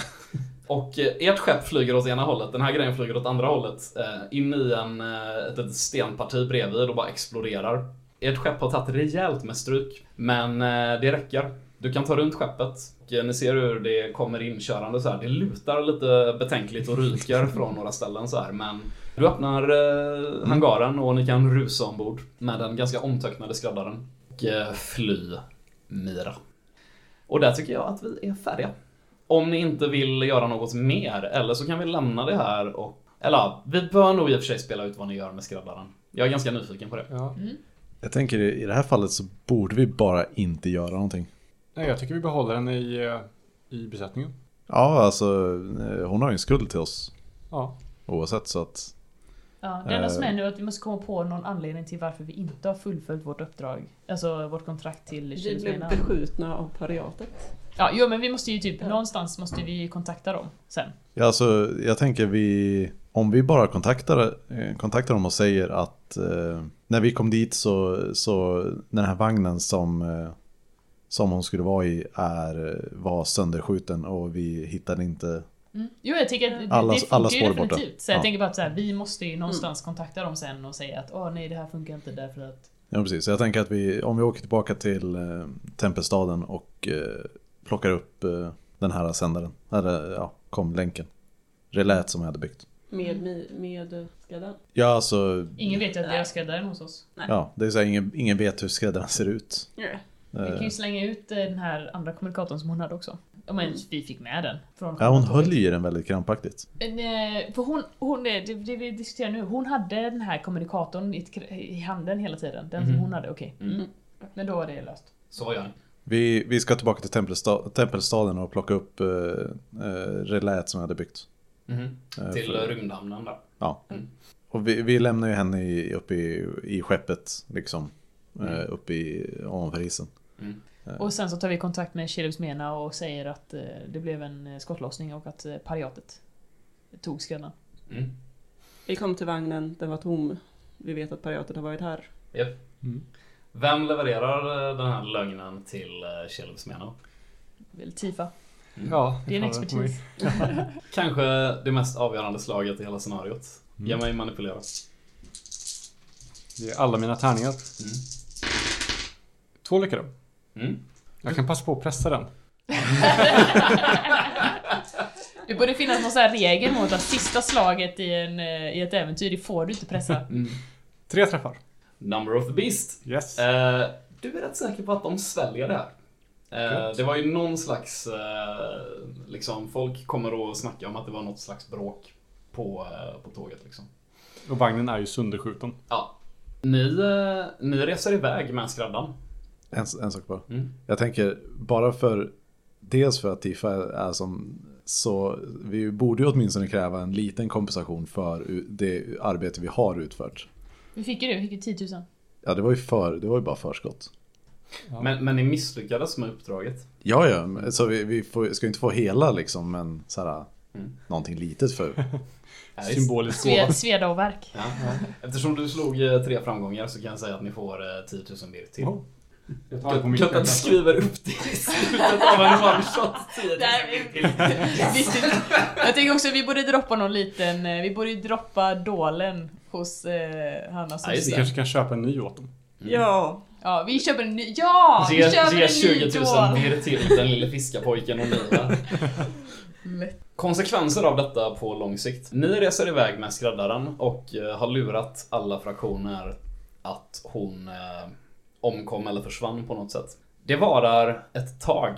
Och eh, ert skepp flyger åt ena hållet, den här grejen flyger åt andra hållet. Eh, in i en, eh, ett litet stenparti bredvid och bara exploderar. Ert skepp har tagit rejält med stryk, men det räcker. Du kan ta runt skeppet och eh, ni ser hur det kommer inkörande så här. Det lutar lite betänkligt och ryker *laughs* från några ställen så här, men du öppnar eh, hangaren och ni kan rusa ombord med den ganska omtöcknade skräddaren och eh, fly Mira. Och där tycker jag att vi är färdiga. Om ni inte vill göra något mer, eller så kan vi lämna det här och... Eller vi bör nog i och för sig spela ut vad ni gör med skräddaren. Jag är ganska nyfiken på det. Ja. Jag tänker i det här fallet så borde vi bara inte göra någonting. Nej, jag tycker vi behåller den i, eh, i besättningen. Ja, alltså eh, hon har ju en skuld till oss Ja. oavsett så att... Ja, det enda som Eh. är nu är att vi måste komma på någon anledning till varför vi inte har fullföljt vårt uppdrag. Alltså vårt kontrakt till Vi blev beskjutna av pariatet. Ja, jo men vi måste ju typ, Ja. någonstans måste vi kontakta dem sen. Ja, alltså jag tänker vi... Om vi bara kontaktar, kontaktar dem och säger att eh, när vi kom dit så, så den här vagnen som, eh, som hon skulle vara i är, eh, var sönderskjuten och vi hittade inte... Mm. Jo jag tycker att det, Alla- det funkar alla ju spår är borta. definitivt. Så jag Ja. tänker bara att så här, vi måste ju någonstans kontakta dem sen och säga att åh nej det här funkar inte därför att... Ja, precis. Så jag tänker att vi, om vi åker tillbaka till eh, Tempelstaden och eh, plockar upp eh, den här sändaren, eller ja, kom länken. Relät som jag hade byggt. Med, mi- med skräddaren. Ja, alltså... Ingen vet ju att det Nej. är skräddaren hos oss. Ja, det är så här, ingen, ingen vet hur skräddaren ser ut. Nej. Vi kan Eh, ju slänga ut eh, den här andra kommunikatorn som hon hade också. Ja men vi fick med den. Från Ja, hon höll i den väldigt krampaktigt. Men, eh, För hon, hon det, det vi diskuterar nu, hon hade den här kommunikatorn i, i handen hela tiden. Den som Mhm. hon hade, okej. Mm. Mm. Men då var det löst. Så gör ni? Vi, vi ska tillbaka till Tempelsta, Tempelstaden och plocka upp eh, eh, relät som jag hade byggt. Eh, Till för- rymdhamnen där. Ja. Mm. Och vi, vi lämnar ju henne i, uppe i, i skeppet, liksom. Mm. Eh, uppe i, ovanför isen. Mm. Och sen så tar vi kontakt med Sheriffs Mena och säger att eh, det blev en eh, skottlossning och att eh, pariatet tog skräddaren. Mm. Vi kom till vagnen, den var tom. Vi vet att pariatet har varit här. Japp. Mm. Vem levererar eh, den här lögnen till uh, Kjellsmena? Väl Tifa. Ja, Det är en expertis. *laughs* Kanske det mest avgörande slaget i hela scenariot. Ge mig manipulera. Det är alla mina tärningar. Mm. Två lyckade. Mm. Jag kan passa på att pressa den. *laughs* Det borde finnas någon sån här regel mot att sista slaget i, en, eh, i ett äventyr, det får du inte pressa. Tre träffar. Number of the Beast. Yes. Eh, du är rätt säker på att de sväljer det här. Gött. det var ju någon slags, eh, liksom, folk kommer att snacka om att det var något slags bråk på, på tåget liksom. Och vagnen är ju sönderskjuten. Ja. Ni, ni reser iväg med skräddaren. En, en sak bara. Mm. Jag tänker bara för Dels för att Tifa är som så vi borde ju åtminstone kräva en liten kompensation för det arbete vi har utfört. Vi fick ju det, vi fick ju 10 000. Ja, det var ju för, det var ju bara förskott. Men, men ni misslyckades med uppdraget. Ja, ja, så vi, vi får, ska ju inte få hela liksom, men så här, Mm. någonting litet för. *laughs* Ja. Symbolisk gåva. Sve, sveda och verk. Ja. Eftersom du slog eh, tre framgångar så kan jag säga att ni får eh, 10 000 birr till. Oh. Jag tar det på min Klart att du skriver upp *laughs* det i slutet av en one shot. 10 000 Där- birr till. Viktigt. Jag tänker också att vi borde droppa någon liten, eh, vi borde droppa dålen hos eh, Hanna just Vi kanske kan köpa en ny åt dem. Ja, Ja, vi köper en ny, ja! Ge, vi köper ge en 20 ny 000 dål! birr till den lille fiskarpojken och. *laughs* Lätt. Konsekvenser av detta på lång sikt. Ni reser iväg med skräddaren och eh, har lurat alla fraktioner att hon eh, omkom eller försvann på något sätt. Det varar ett tag.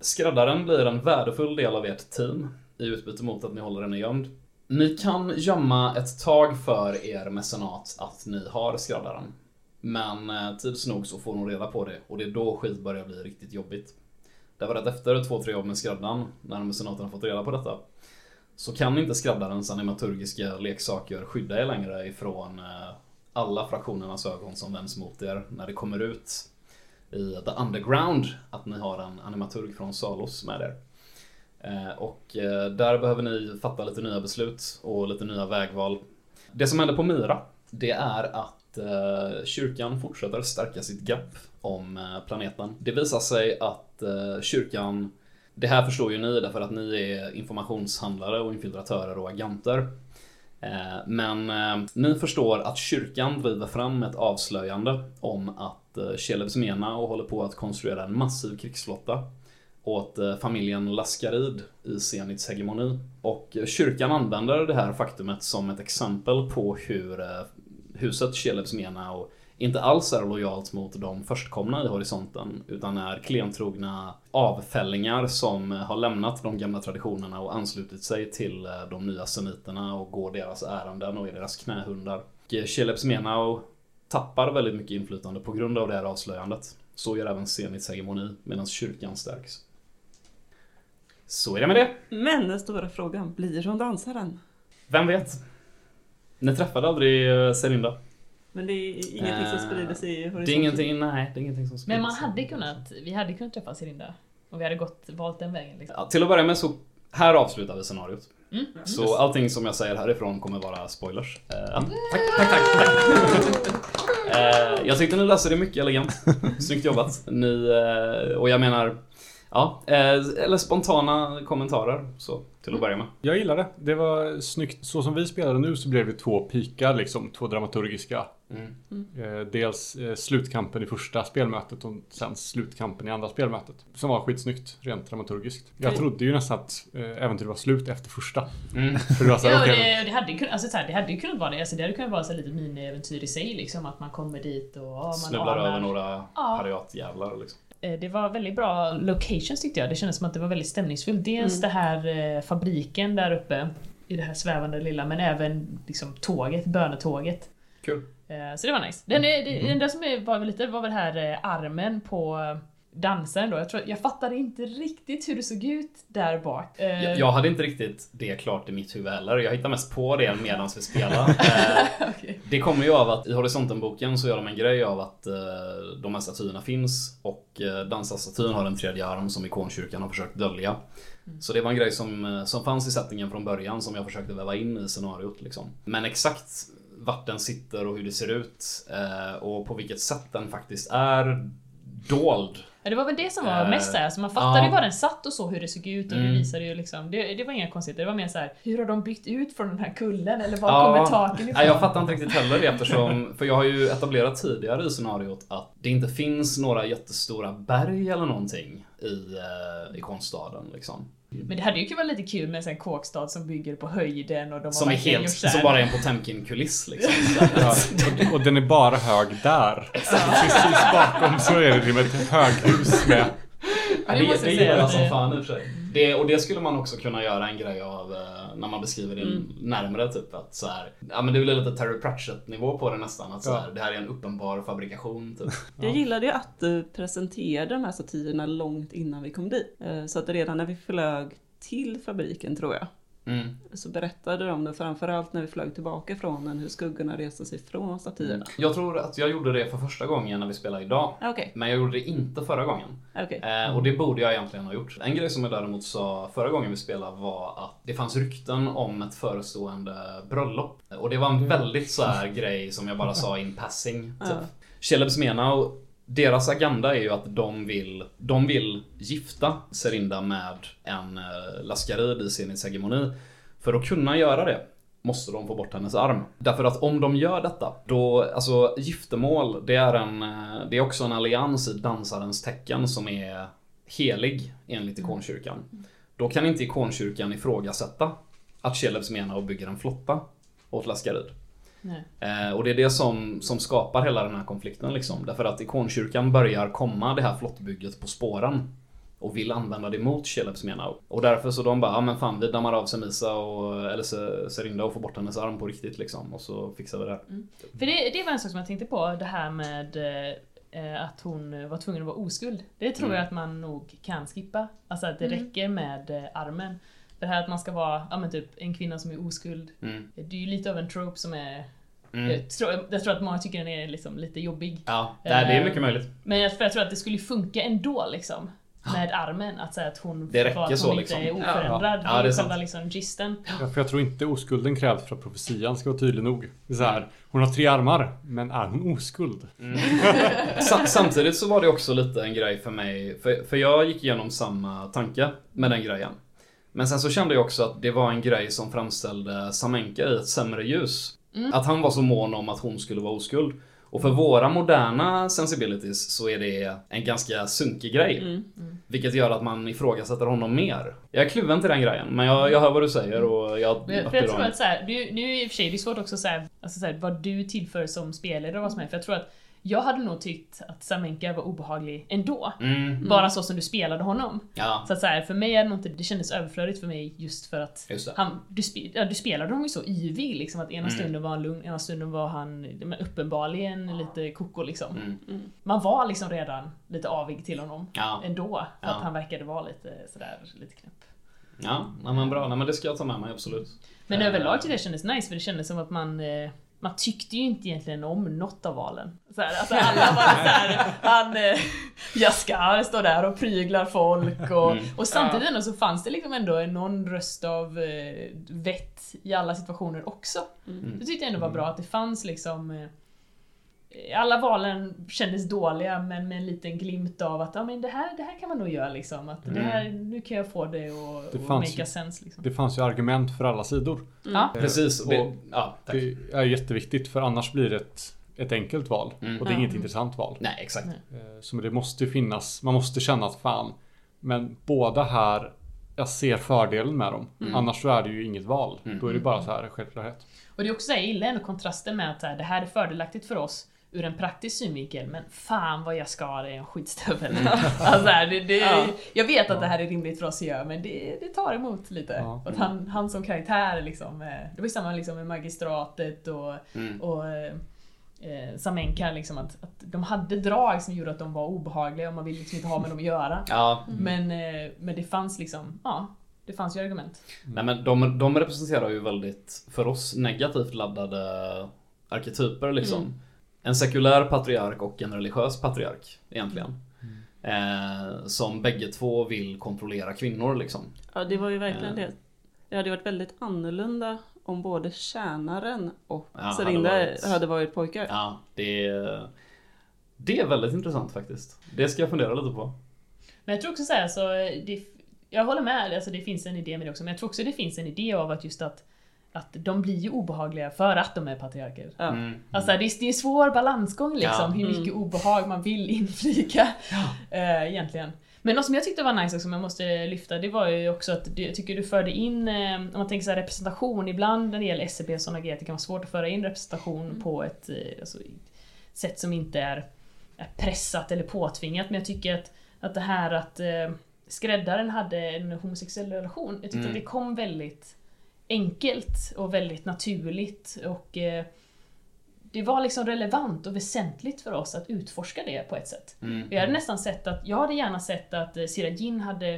Skräddaren blir en värdefull del av ert team i utbyte mot att ni håller henne gömd. Ni kan gömma ett tag för er mecenat att ni har skräddaren. Men eh, tids nog så får hon reda på det och det är då skit börjar bli riktigt jobbigt. Därför att efter två, tre jobb med skräddaren, när mecenaten har fått reda på detta, så kan inte skräddarens animaturgiska leksaker skydda er längre ifrån eh, alla fraktionernas ögon som vänds mot er när det kommer ut i the underground att ni har en animaturg från Salos med er. Eh, och eh, där behöver ni fatta lite nya beslut och lite nya vägval. Det som händer på Myra, det är att eh, kyrkan fortsätter stärka sitt gap om planeten. Det visar sig att kyrkan det här förstår ju ni därför att ni är informationshandlare och infiltratörer och agenter. Eh, men eh, ni förstår att kyrkan driver fram ett avslöjande om att eh, Mena och håller på att konstruera en massiv krigsflotta åt eh, familjen Laskarid i Zenits hegemoni. Och kyrkan använder det här faktumet som ett exempel på hur huset Shelebs Mena och inte alls är lojalt mot de förstkomna i horisonten utan är klentrogna avfällingar som har lämnat de gamla traditionerna och anslutit sig till eh, de nya semiterna och går deras ärenden och är deras knähundar. Och Sheleps Menau tappar väldigt mycket inflytande på grund av det här avslöjandet. Så gör även Zenits hegemoni medan kyrkan stärks. Så är det med det. men den stora frågan, blir hon dansaren? Vem vet? Ni träffade aldrig eh, Serinda? Men det är ingenting som sprider sig i horisonten. Det är ingenting, nej, det är ingenting som Men man hade kunnat, vi hade kunnat träffa Sirinda. Och vi hade gått, valt den vägen liksom. Ja, till att börja med så, här avslutar vi scenariot. Mm. Så allting som jag säger härifrån kommer vara spoilers. Eh, ja, tack, tack, tack. tack. *laughs* Eh, jag tyckte ni löste det mycket elegant. *laughs* Snyggt jobbat. Ni, eh, och jag menar, ja, eh, eller spontana kommentarer så till att börja med. Jag gillar det. Det var snyggt. Så som vi spelade nu så blev det två pikar liksom. Två dramaturgiska. Mm. Eh, dels eh, slutkampen i första spelmötet och sen slutkampen i andra spelmötet. Som var skitsnyggt rent dramaturgiskt. Jag Okej. trodde ju nästan att äventyret var slut efter första. Mm. *laughs* För det var så här, Ja, okej, det, det, hade ju kunnat, alltså, så här, det hade ju kunnat vara det. Alltså, det hade kunnat vara så här, lite miniäventyr i sig liksom. Att man kommer dit och ja, man Snubblar anar- över några Ja. pariatjävlar liksom. Eh, Det var väldigt bra locations tyckte jag. Det kändes som att det var väldigt stämningsfullt. Dels Mm. det här eh, fabriken där uppe i det här svävande lilla, men även liksom tåget, bönetåget. Kul. Eh, Så det var nice. Den, Mm. som var lite var väl här armen på dansaren då. Jag, tror, jag fattade inte riktigt hur det såg ut där bak. Eh, Jag, jag hade inte riktigt det klart i mitt huvud heller. Jag hittade mest på det medan vi spelade. *laughs* Eh, okej. Det kommer ju av att i Horisonten-boken så gör de en grej av att eh, de här statyerna finns och eh, dansarstatyn har en tredje arm som ikonkyrkan har försökt dölja. Så det var en grej som, som fanns i settingen från början som jag försökte väva in i scenariot. Liksom. Men exakt vart den sitter och hur det ser ut och på vilket sätt den faktiskt är dold. Ja, det var väl det som var Eh, mest såhär, så man fattade ja. ju var den satt och så hur det såg ut och det Mm. visade ju liksom, det, det var inga konstigheter, det var mer så här: hur har de byggt ut från den här kullen eller var Ja. kommer taken ifrån? Nej, jag fattar inte riktigt heller det eftersom, för jag har ju etablerat tidigare i scenariot att det inte finns några jättestora berg eller någonting i, eh, i konststaden liksom. Men det hade ju kunnat vara lite kul med en kåkstad som bygger på höjden och de har Som är helt, som bara är en Potemkin-kuliss liksom. *laughs* Ja, och, och den är bara hög där. Precis bakom så är det ett höghus med Ja, det, det det gillar jag som fan i och för sig. Det, och det skulle man också kunna göra en grej av eh, när man beskriver det Mm. närmare. Typ att så här, ja men det blir lite Terry Pratchett nivå på det nästan. Att så Ja. här, det här är en uppenbar fabrikation. Typ. *laughs* Jag gillade ju att du presenterade de här satirerna långt innan vi kom dit. Eh, Så att redan när vi flög till fabriken tror jag, Mm. så berättade de det framförallt när vi flög tillbaka från den, hur skuggorna reste sig från statyerna. Jag tror att jag gjorde det för första gången när vi spelade idag. Okej, Men jag gjorde det inte förra gången. okej. Eh, och det borde jag egentligen ha gjort. En grej som jag däremot sa förra gången vi spelade var att det fanns rykten om ett förestående bröllop. Och det var en väldigt så här grej som jag bara sa in passing. Typ. Ja. Celebs Menau, deras agenda är ju att de vill, de vill gifta Serinda med en eh, Laskarid i sin hegemoni. För att kunna göra det måste de få bort hennes arm. Därför att om de gör detta, då, alltså giftermål, det är en, eh, det är också en allians i dansarens tecken som är helig enligt ikonkyrkan. Då kan inte ikonkyrkan ifrågasätta att Skellefteå menar och bygger en flotta åt Laskarid. Nej. Eh, och det är det som, som skapar hela den här konflikten liksom. Därför att ikonkyrkan börjar komma det här flottbygget på spåren. Och vill använda det mot Celebs Menau. Och därför så de bara, ja men fan vi dammar av Semisa och, eller Se- Serinda och får bort hennes arm på riktigt liksom. Och så fixar vi det. För det, det var en sak som jag tänkte på, det här med eh, att hon var tvungen att vara oskuld. Det tror Mm. jag att man nog kan skippa. Alltså att det Mm. räcker med eh, armen. Det här att man ska vara, ja men typ en kvinna som är oskuld. Mm. Det är ju lite av en trope som är... Mm. Jag, tror, jag tror att många tycker den är liksom lite jobbig. Ja, det är, det är mycket möjligt. Men jag, för jag tror att det skulle funka ändå liksom. Med armen, att säga att hon, Det räcker att hon så, inte liksom. är oförändrad. Ja, det är själva liksom gisten. Ja, för jag tror inte oskulden krävs för att profetian ska vara tydlig nog. Det är så här, hon har tre armar, men är hon oskuld? *laughs* Sa- Samtidigt så var det också lite en grej för mig, för, för jag gick igenom samma tanke med den grejen. Men sen så kände jag också att det var en grej som framställde Samenka i ett sämre ljus. Att han var så mån om att hon skulle vara oskuld. Och för våra moderna sensibilities så är det en ganska sunkig grej. Mm. Vilket gör att man ifrågasätter honom mer. Jag är kluven till den grejen, men jag, jag hör vad du säger och jag... Men, för jag tror att så här, nu, nu i och för sig, det är svårt också att säga alltså så här, vad du tillför som spelare och vad som är. För jag tror att jag hade nog tyckt att Samenka var obehaglig ändå. Mm, Bara så som du spelade honom. ja, Så att så här, för mig är det nog inte, det kändes överflödigt för mig just för att just han, du, spe, ja, du spelade honom ju så yvig liksom att ena Mm. stunden var han lugn, ena stunden var han men uppenbarligen lite koko liksom. Mm, Man var liksom redan lite avig till honom ja. ändå. För Ja. att han verkade vara lite sådär, lite knäpp. Ja, nej, men bra. Nej, men det ska jag ta med mig, absolut. Men Eh, överlag tyckte jag det kändes nice för det kändes som att man eh, man tyckte ju inte egentligen om något av valen. Så här, alltså alla var såhär, han eh, Jaskar står där och pryglar folk och, Mm. och samtidigt ändå så fanns det liksom ändå en- någon röst av eh, vett i alla situationer också. Mm. Det tyckte jag ändå var bra att det fanns liksom eh, alla valen kändes dåliga men med en liten glimt av att ja, men det, här, det här kan man nog göra liksom. Att det Mm. här, nu kan jag få det att Det att fanns make ju- sense. Liksom. Det fanns ju argument för alla sidor. Ja. Precis. Och Det, ja, det är jätteviktigt för annars blir det ett, ett enkelt val. Mm. Och det är inget intressant val. Nej, exakt. Nej. Eh, Så det måste ju finnas, man måste känna att fan, men båda här, jag ser fördelen med dem. Mm. Annars så är det ju inget val. Mm. Då är det bara så här självklarhet. Och det är också så här, jag gillar ändå kontrasten med att det här är fördelaktigt för oss ur en praktisk synvinkel, men fan vad jag ska det är en skitstövel. *laughs* alltså, så här, det, det, Ja. Jag vet att det här är rimligt för oss att göra, men det, det tar emot lite. Ja. Att han, han som karaktär liksom, eh, det var ju samma liksom med magistratet och, Mm. och eh, eh, Samenka, liksom, att, att de hade drag som gjorde att de var obehagliga och man ville liksom inte ha med dem att göra. Ja, Men, eh, men det fanns liksom, ja, det fanns ju argument. nej men de, de representerar ju väldigt, för oss, negativt laddade arketyper liksom. Mm. En sekulär patriark och en religiös patriark, egentligen. Eh, som bägge två vill kontrollera kvinnor liksom. Ja, det var ju verkligen Ja. det. Det hade varit väldigt annorlunda om både tjänaren och Ja, hade Serinda varit- hade varit pojkar. Ja, det är, det är väldigt intressant faktiskt. Det ska jag fundera lite på. Men jag tror också så här, så det, jag håller med, alltså det finns en idé med det också, men jag tror också det finns en idé av att just att, att de blir ju obehagliga för att de är patriarker. Ja. Mm. Alltså det är, det är en svår balansgång liksom, Ja. hur mycket Mm. obehag man vill *laughs* inflika. Eh, egentligen. Men något som jag tyckte var nice och som jag måste lyfta, det var ju också att du- jag tycker du förde in, eh, om man tänker så här representation, ibland när det gäller SCP och sådana grejer, att det kan vara svårt att föra in representation på ett eh, alltså, sätt som inte är, är pressat eller påtvingat. Men jag tycker att, att det här att eh, skräddaren hade en homosexuell relation, jag tyckte Mm. att det kom väldigt enkelt och väldigt naturligt och eh, det var liksom relevant och väsentligt för oss att utforska det på ett sätt. Mm. Jag hade nästan sett att, jag hade gärna sett att eh, Sira Jin hade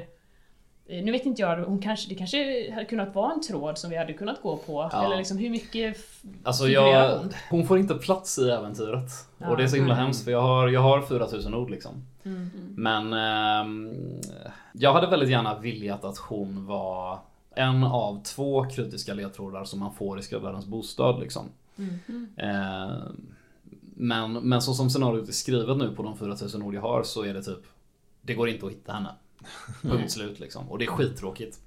eh, nu vet inte jag, hon kanske, det kanske hade kunnat vara en tråd som vi hade kunnat gå på. Ja. Eller liksom hur mycket Alltså jag, hon? hon får inte plats i äventyret. Ja. Och det är så himla Mm. hemskt för jag har, jag har 4000 ord liksom. Mm. Men ehm, jag hade väldigt gärna velat att hon var en av två kritiska ledtrådar som man får i skräddarens bostad liksom. Mm. Eh, men, men så som scenariot är skrivet nu på de 4000 ord jag har så är det typ Det går inte att hitta henne. *laughs* Punkt slut liksom. Och det är skittråkigt.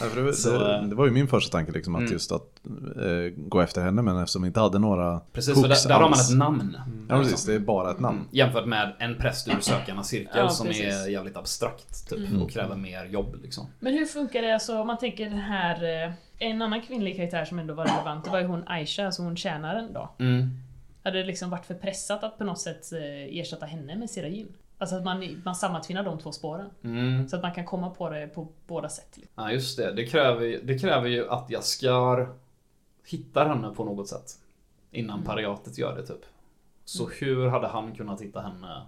Ja, för det, Så, det, eh, det var ju min första tanke liksom att Mm. just att eh, gå efter henne men eftersom vi inte hade några Precis, för där, där har man ett namn. Ja precis, det är bara ett namn. Mm. Jämfört med en präst ur sökarnas cirkel Ja, som är jävligt abstrakt typ Mm. och kräver mer jobb liksom. Men hur funkar det, alltså, om man tänker den här... eh, En annan kvinnlig karaktär som ändå var relevant, det var ju hon Aisha, alltså hon tjänaren då. Mm. Hade det liksom varit för pressat att på något sätt eh, ersätta henne med Sirajin? Alltså att man, man sammatvinnar de två spåren. Mm. Så att man kan komma på det på båda sätt. liksom. Ja just det, det kräver, det kräver ju att Jaskar hittar henne på något sätt. Innan Mm. pariatet gör det typ. Så hur hade han kunnat hitta henne?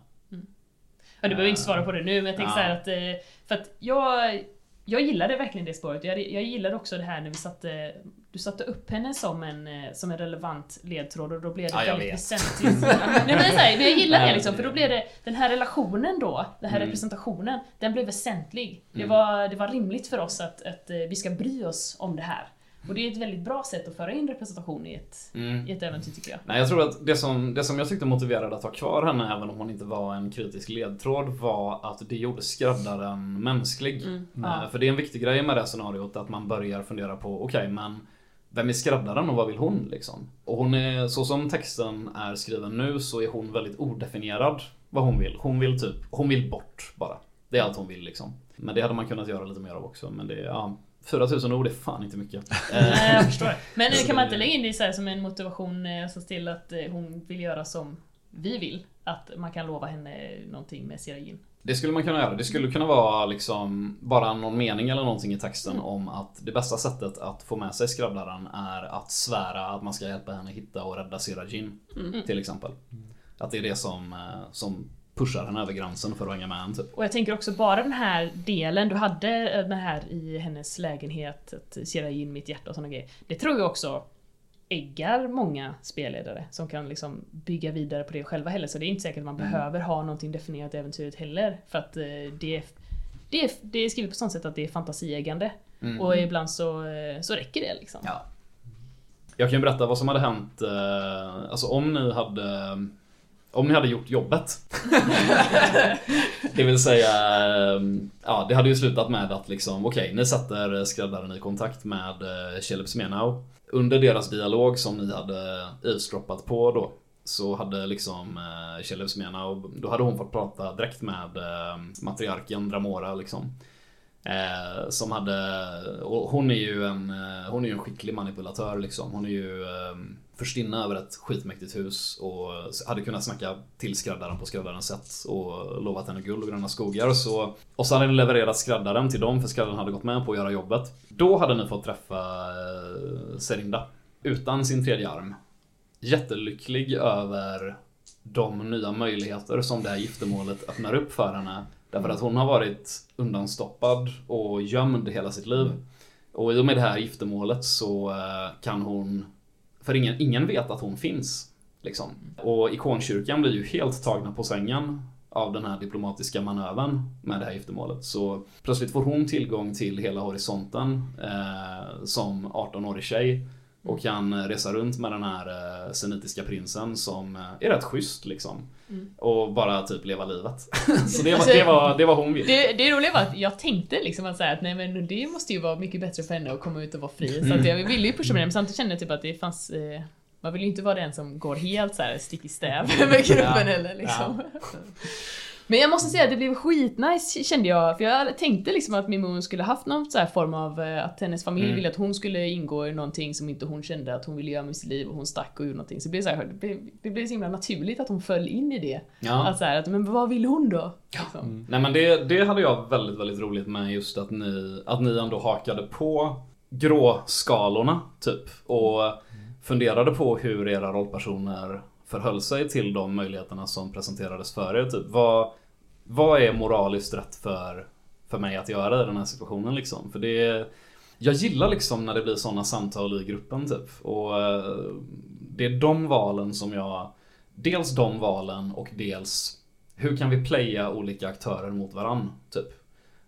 Ja, du behöver inte svara på det nu, men jag tänker Ja. så att... eh, För att jag... Jag gillade verkligen det spåret. Jag, jag gillade också det här när vi satte... Du satte upp henne som en, eh, som en relevant ledtråd och då blev det Ja, väldigt väsentligt. *laughs* Nej, men, här, men jag gillar det liksom, för då blev det... Den här relationen då, den här Mm. representationen, den blev väsentlig. Det, Mm. var, det var rimligt för oss att, att eh, vi ska bry oss om det här. Och det är ett väldigt bra sätt att föra in representation i ett, Mm. i ett äventyr tycker jag. Nej, jag tror att det som, det som jag tyckte motiverade att ha kvar henne, även om hon inte var en kritisk ledtråd, var att det gjorde skräddaren mänsklig. Mm. Ja. Eh, För det är en viktig grej med det här scenariot, att man börjar fundera på, okej, men vem är skräddaren och vad vill hon liksom? Och hon är, så som texten är skriven nu, så är hon väldigt odefinierad vad hon vill. Hon vill typ, hon vill bort bara. Det är allt hon vill liksom. Men det hade man kunnat göra lite mer av också, men det är, ja, 4000 ord är fan inte mycket. *laughs* Eh, Nej, jag förstår. Men Så kan man inte lägga in det så som en motivation eh, alltså till att eh, hon vill göra som vi vill? Att man kan lova henne någonting med Sirajin. Det skulle man kunna göra. Det skulle kunna vara liksom bara någon mening eller någonting i texten Mm. om att det bästa sättet att få med sig skräddaren är att svära att man ska hjälpa henne hitta och rädda Sirajin. Mm. Till exempel. Att det är det som, eh, som pushar henne över gränsen för att hänga med en typ. Och jag tänker också bara den här delen du hade eh, den här i hennes lägenhet, att Sirajin mitt hjärta och såna grejer. Det tror jag också äggar många spelledare som kan liksom bygga vidare på det själva heller. Så det är inte säkert att man Mm. behöver ha någonting definierat i äventyret heller. För att eh, det, är- det, är, det är skrivet på sånt sätt att det är fantasieggande. Mm. Och ibland så, eh, så räcker det liksom. Ja. Jag kan berätta vad som hade hänt, eh, alltså om ni hade om ni hade gjort jobbet. det vill säga, ehm, ja det hade ju slutat med att liksom, okej, ni sätter skräddaren i kontakt med eh, Caleb Smenau. Under deras dialog som ni hade eavesdroppat på då, så hade liksom eh, Caleb Smenau, då hade hon fått prata direkt med eh, matriarken Dramora liksom. Eh, som hade, och hon är ju en, hon är ju en skicklig manipulatör liksom. Hon är ju eh, förstinna över ett skitmäktigt hus och hade kunnat snacka till skräddaren på skräddarens sätt och lovat henne guld och gröna skogar. Så, och så hade ni levererat skräddaren till dem för skräddaren hade gått med på att göra jobbet. Då hade ni fått träffa eh, Serinda utan sin tredje arm. Jättelycklig över de nya möjligheter som det här giftermålet öppnar upp för henne. Därför att hon har varit undanstoppad och gömd hela sitt liv. Och i och med det här giftermålet så eh, kan hon... För ingen, ingen vet att hon finns. Liksom. Och ikonkyrkan blir ju helt tagna på sängen av den här diplomatiska manövern med det här giftermålet. Så plötsligt får hon tillgång till hela horisonten eh, som 18-årig tjej. Och kan resa runt med den här eh, senitiska prinsen som eh, är rätt schysst liksom. Mm. Och bara typ leva livet. *laughs* så det var, Alltså, det, var, det var hon vill. Det, det roliga var att jag tänkte liksom att, säga att nej men det måste ju vara mycket bättre för henne att komma ut och vara fri. Så att jag ville ju pusha med det men samtidigt kände jag typ att det fanns eh, man vill ju inte vara den som går helt så här stick i stäv *laughs* med gruppen Ja. heller liksom. *laughs* Men jag måste säga att det blev skitnice kände jag, för jag tänkte liksom att Mimoon skulle haft någon så här form av eh, att hennes familj Mm. ville att hon skulle ingå i någonting som inte hon kände att hon ville göra med sitt liv och hon stack och gjorde någonting. Så det blev så, här, det blev, det blev så himla naturligt att hon föll in i det. Ja. Att så här, att, men vad vill hon då? Liksom. Mm. Nej men det, det hade jag väldigt, väldigt roligt med just att ni, att ni ändå hakade på gråskalorna typ. Och funderade på hur era rollpersoner förhöll sig till de möjligheterna som presenterades för er. Typ. Vad, vad är moraliskt rätt för, för mig att göra i den här situationen liksom? För det jag gillar liksom när det blir sådana samtal i gruppen typ. Och eh, det är de valen som jag Dels de valen och dels hur kan vi playa olika aktörer mot varann? Typ.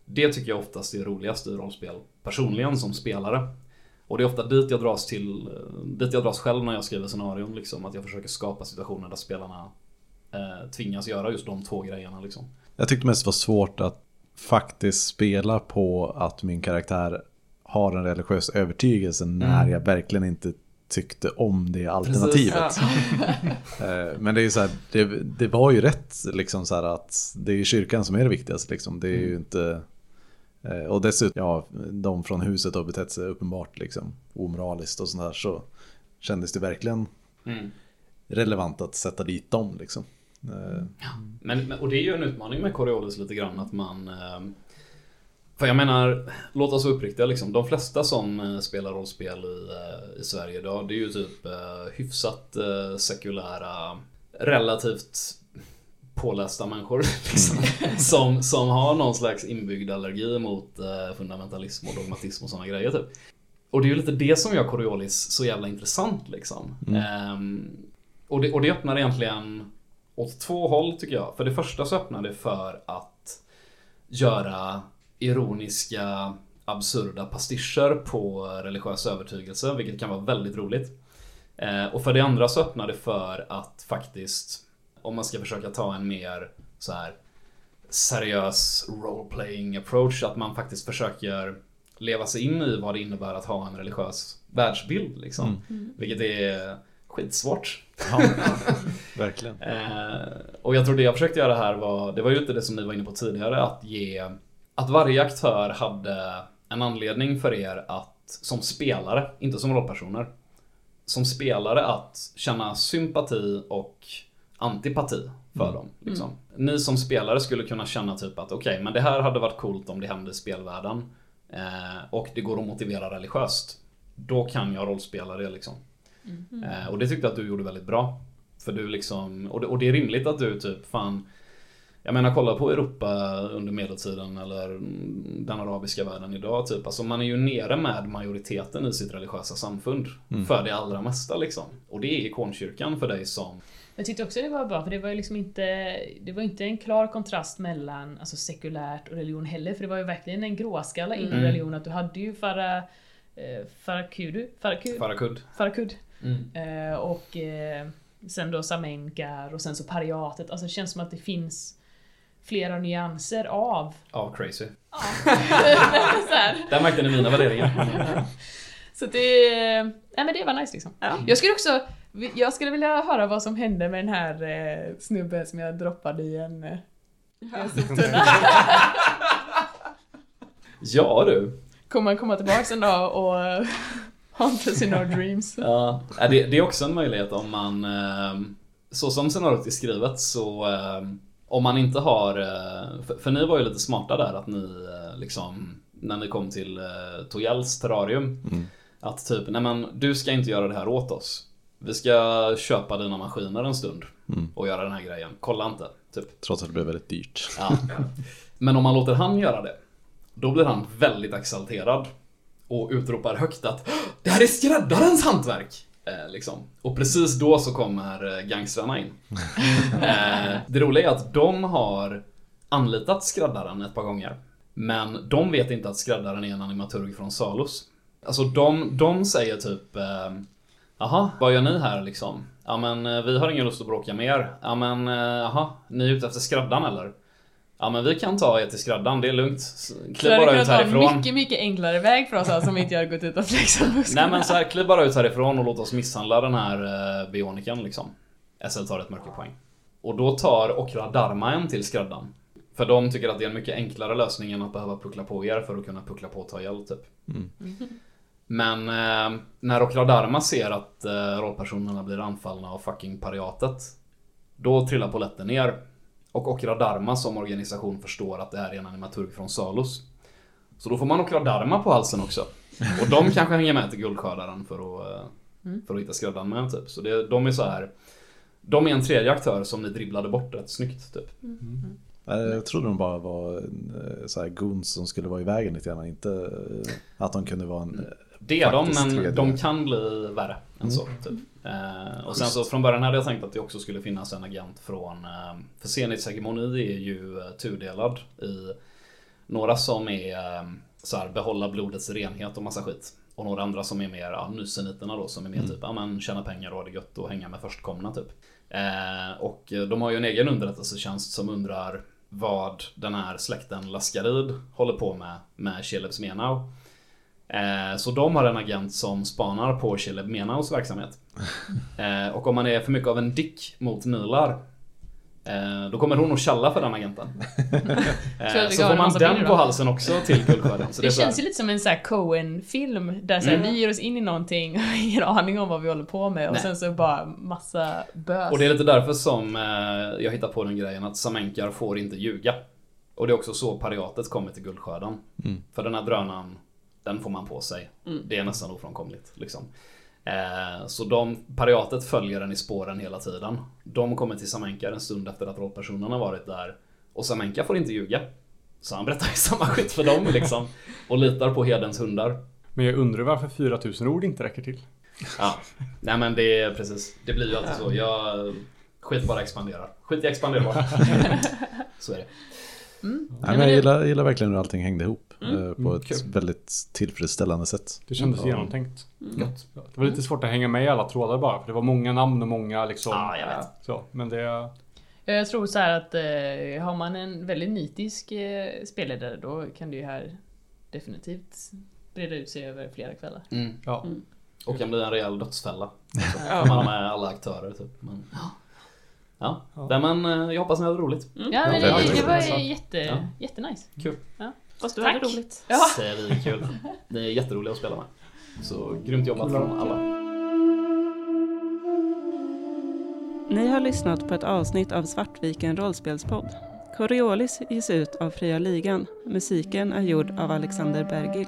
Det tycker jag oftast är roligast i rollspel, personligen som spelare. Och det är ofta dit jag dras till, eh, dit jag dras själv när jag skriver scenarion liksom. Att jag försöker skapa situationer där spelarna eh, tvingas göra just de två grejerna liksom. Jag tyckte mest det var svårt att faktiskt spela på att min karaktär har en religiös övertygelse när jag verkligen inte tyckte om det alternativet. *laughs* Eh, Men det är ju så här, det, det var ju rätt liksom så här att det är kyrkan som är det viktigaste liksom. Det är ju inte... eh, Och dessutom, ja, de från huset har betett sig uppenbart liksom omoraliskt och sånt där så kändes det verkligen Mm. relevant att sätta dit dem liksom. Eh, Men, men- och det är ju en utmaning med Coriolis lite grann att man... ehm, För jag menar, låt oss vara uppriktiga liksom. De flesta som eh, spelar rollspel i, eh, i Sverige idag, det är ju typ eh, hyfsat eh, sekulära, relativt pålästa människor. *laughs* Liksom, som, som har någon slags inbyggd allergi mot eh, fundamentalism och dogmatism och sådana grejer typ. Och det är ju lite det som gör Coriolis så jävla intressant liksom. Ehm, och, det, och det öppnar egentligen åt två håll tycker jag. För det första så öppnar det för att göra ironiska, absurda pastischer på religiös övertygelse, vilket kan vara väldigt roligt. Eh, och för det andra så öppnar det för att faktiskt, om man ska försöka ta en mer så här seriös role-playing approach, att man faktiskt försöker leva sig in i vad det innebär att ha en religiös världsbild. Liksom. Vilket är skitsvårt. Ja, *laughs* verkligen. Eh, och jag tror det jag försökte göra här var, det var ju inte det som ni var inne på tidigare, att ge, att varje aktör hade en anledning för er att, som spelare, inte som rollpersoner, som spelare att känna sympati och antipati för dem. Liksom. Ni som spelare skulle kunna känna typ att okej, men det här hade varit coolt om det hände i spelvärlden. Eh, och det går att motivera religiöst. Då kan jag rollspela det liksom. Eh, och det tyckte jag att du gjorde väldigt bra. För du liksom, och det, och det är rimligt att du typ fan Jag menar kolla på Europa under medeltiden eller mm, den arabiska världen idag typ. Alltså man är ju nere med majoriteten i sitt religiösa samfund. För det allra mesta liksom. Och det är ikonkyrkan för dig som Jag tyckte också det var bra, för det var ju liksom inte, det var inte en klar kontrast mellan alltså, sekulärt och religion heller, för det var ju verkligen en gråskala inom Mm. religion, att du hade ju Farah, eh, Farakudu, Farakud, Farakud. Farakud Mm. eh, och eh, sen då Samenkar och sen så pariatet, alltså det känns som att det finns flera nyanser av Ja, crazy. *laughs* Där märkte ni mina värderingar. *laughs* Så det, nej men det var nice liksom. Ja. Jag skulle också, jag skulle vilja höra vad som hände med den här eh, snubben som jag droppade i en, eh, i en soptunna. *laughs* Ja du. Kommer han komma tillbaks en dag och us in our dreams? Ja, ja, det, det är också en möjlighet om man eh, Så som scenariot är skrivet så eh, Om man inte har eh, för, för ni var ju lite smarta där att ni eh, liksom När ni kom till eh, Tojels terrarium Att typ, nej men du ska inte göra det här åt oss Vi ska köpa dina maskiner en stund och göra den här grejen. Kolla inte. Typ. Trots att det blev väldigt dyrt. Ja. Men om man låter han göra det, då blir han väldigt exalterad och utropar högt att det här är skräddarens hantverk! Eh, liksom. Och precis då så kommer eh, gangstrarna in. *laughs* eh, det roliga är att de har anlitat skräddaren ett par gånger. Men de vet inte att skräddaren är en animaturg från Salus. Alltså de, de säger typ eh, Jaha, vad gör ni här liksom? Ja men eh, vi har ingen lust att bråka med er. Ja men eh, jaha, ni är ute efter skräddaren eller? Ja men vi kan ta er till skräddaren, det är lugnt. Kliv bara ut vara en härifrån. mycket, mycket enklare väg för oss alla som inte hade gått ut och *laughs* flexat Nej men så här, kliv bara ut härifrån och låt oss misshandla den här eh, bioniken liksom. SL tar ett mörkerpoäng. Och då tar Okra Dharma en till skräddaren. För de tycker att det är en mycket enklare lösning än att behöva puckla på er för att kunna puckla på och ta ihjäl typ. Men eh, när Okra Dharma ser att eh, rollpersonerna blir anfallna av fucking pariatet. Då trillar poletten ner. Och Okra Dharma som organisation förstår att det här är en animaturg från Salus. Så då får man Okra Dharma på halsen också. Och de *laughs* kanske hänger med till Guldskördaren för att, eh, för att hitta skräddaren med typ. Så det, de är så här. De är en tredje aktör som ni dribblade bort rätt snyggt typ. Eh, Jag trodde de bara var eh, så här goons som skulle vara i vägen lite grann. Inte eh, att de kunde vara en... Det är de, men de kan bli värre än så. Typ. Eh, och sen så från början hade jag tänkt att det också skulle finnas en agent från... Eh, för Zenits hegemoni är ju eh, tudelad i några som är eh, så här, behålla blodets renhet och massa skit. Och några andra som är mer, ja, nyseniterna då, som är mer typ, ja men tjäna pengar och ha det gött och hänga med förstkomna typ. Och de har ju en egen underrättelsetjänst som undrar vad den här släkten Laskarid håller på med med Shelebs Menau. Eh, så de har en agent som spanar på Sheleb Menaus verksamhet. *laughs* Eh, och om man är för mycket av en dick mot Milar eh, då kommer hon att tjalla för den agenten. *laughs* Så får man den på halsen också till *laughs* Guldskörden. Det här- känns ju lite som en så här Coen-film där så här, Mm. vi ger oss in i någonting och har ingen aning om vad vi håller på med och Nej. sen så bara massa bös. Och det är lite därför som jag hittar på den grejen att Samenkar får inte ljuga. Och det är också så pariatet kommer till guldskörden. För den här drönaren, den får man på sig. Det är nästan ofrånkomligt. Liksom. Eh, så de, pariatet följer den i spåren hela tiden. De kommer till Samenkar en stund efter att rollpersonen har varit där. Och Samenkar får inte ljuga. Så han berättar ju *laughs* samma skit för dem liksom. Och litar på herdens hundar. Men jag undrar varför 4000 ord inte räcker till. Ja, nej men det är precis. Det blir ju alltid så. Jag skit bara expanderar. Skit i expandera bara. *laughs* så är det. Nej, men jag gillar, gillar verkligen hur allting hängde ihop eh, på ett kul. väldigt tillfredsställande sätt. Det kändes Ja. genomtänkt. Ja, Det var lite svårt att hänga med i alla trådar bara, för det var många namn och många liksom... Ja, jag vet. Så, men det... Ja, Jag tror så här att eh, har man en väldigt nitisk eh, spelledare då kan det ju här definitivt breda ut sig över flera kvällar. Mm. Ja. Och kan bli en rejäl dödsfälla. *laughs* Ja. kan man med alla aktörer typ. Men, ja, Nej, men eh, jag hoppas ni hade roligt. Ja, men det det, var jätte, Ja. jättenice. Kul. Fast du Tack. hade roligt. Ja. *laughs* Kul. Ni är jätteroliga att spela med. Så grymt jobbat från alla. Ni har lyssnat på ett avsnitt av Svartviken rollspelspodd. Coriolis ges ut av Fria Ligan. Musiken är gjord av Alexander Bergil.